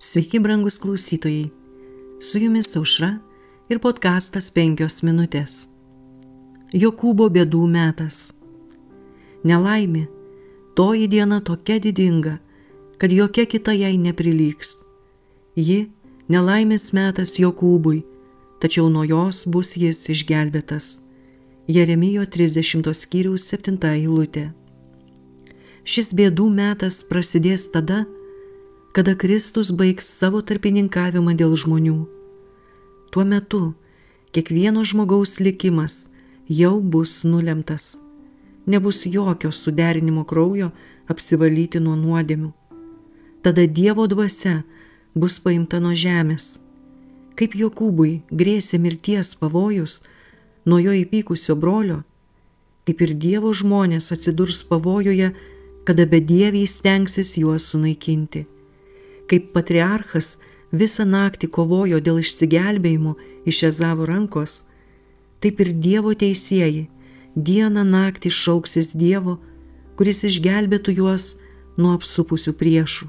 Sveiki, brangus klausytojai. Su jumis aušra ir podkastas penkios minutės. Jokūbo bėdų metas. Nelaimė. Toji diena tokia didinga, kad jokia kita jai neprilygs. Ji nelaimės metas Jokūbui, tačiau nuo jos bus jis išgelbėtas. Jeremijo 30 skyriaus 7 eilutė. Šis bėdų metas prasidės tada, kada Kristus baigs savo tarpininkavimą dėl žmonių. Tuo metu kiekvieno žmogaus likimas jau bus nulemtas. Nebus jokio suderinimo kraujo apsivalyti nuo nuodėmių. Tada Dievo dvasia bus paimta nuo žemės. Kaip Jokūbui grėsė mirties pavojus nuo jo įpykusio brolio, taip ir Dievo žmonės atsidurs pavojuje kada bedieviai stengsis juos sunaikinti. Kaip patriarchas visą naktį kovojo dėl išsigelbėjimo iš Ezavo rankos, taip ir Dievo teisėjai dieną naktį šauksis Dievo, kuris išgelbėtų juos nuo apsupusių priešų.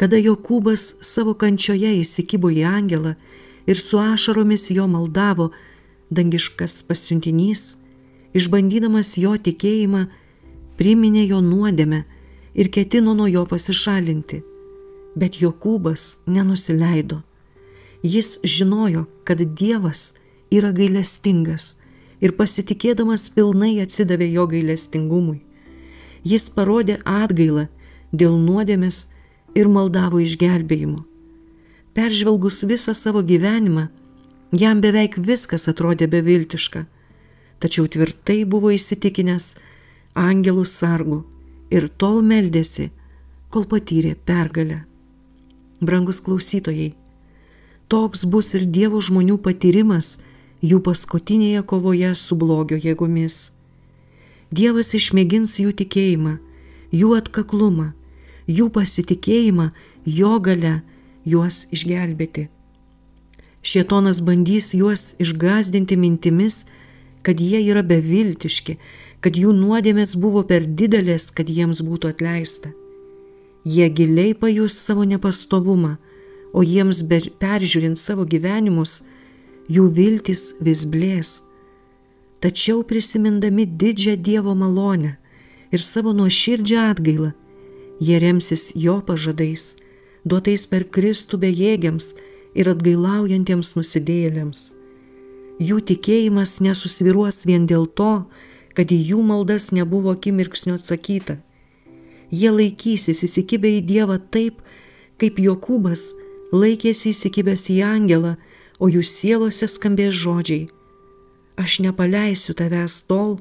Kada Jokūbas savo kančioje įsikibo į angelą ir su ašaromis jo maldavo, dangiškas pasiuntinys, išbandydamas jo tikėjimą, priminė jo nuodėmę ir ketino nuo jo pasišalinti. Bet Jokūbas nenusileido. Jis žinojo, kad Dievas yra gailestingas ir pasitikėdamas pilnai atsidavė jo gailestingumui. Jis parodė atgailą dėl nuodėmės ir maldavo išgelbėjimo. Peržvelgus visą savo gyvenimą, jam beveik viskas atrodė beviltiška, tačiau tvirtai buvo įsitikinęs, angelų sargų ir tol meldėsi, kol patyrė pergalę. Brangus klausytojai, toks bus ir Dievo žmonių patyrimas jų paskutinėje kovoje su blogio jėgomis. Dievas išmėgins jų tikėjimą, jų atkaklumą, jų pasitikėjimą, jo gale juos išgelbėti. Šietonas bandys juos išgazdinti mintimis, kad jie yra beviltiški, kad jų nuodėmės buvo per didelės, kad jiems būtų atleista. Jie giliai pajus savo nepastovumą, o jiems peržiūrint savo gyvenimus, jų viltis vis blės. Tačiau prisimindami didžią Dievo malonę ir savo nuoširdžią atgailą, jie remsis jo pažadais, duotais per Kristų bejėgiams ir atgailaujantiems nusidėjėliams. Jų tikėjimas nesusviruos vien dėl to, kad į jų maldas nebuvo akimirksnio atsakyta. Jie laikysis įsikibę į Dievą taip, kaip Jokūbas laikėsi įsikibęs į angelą, o jų sielose skambės žodžiai. Aš nepaleisiu tavęs tol,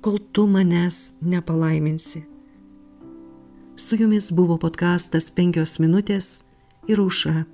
kol tu manęs nepalaiminsi. Su jumis buvo podkastas penkios minutės ir užra.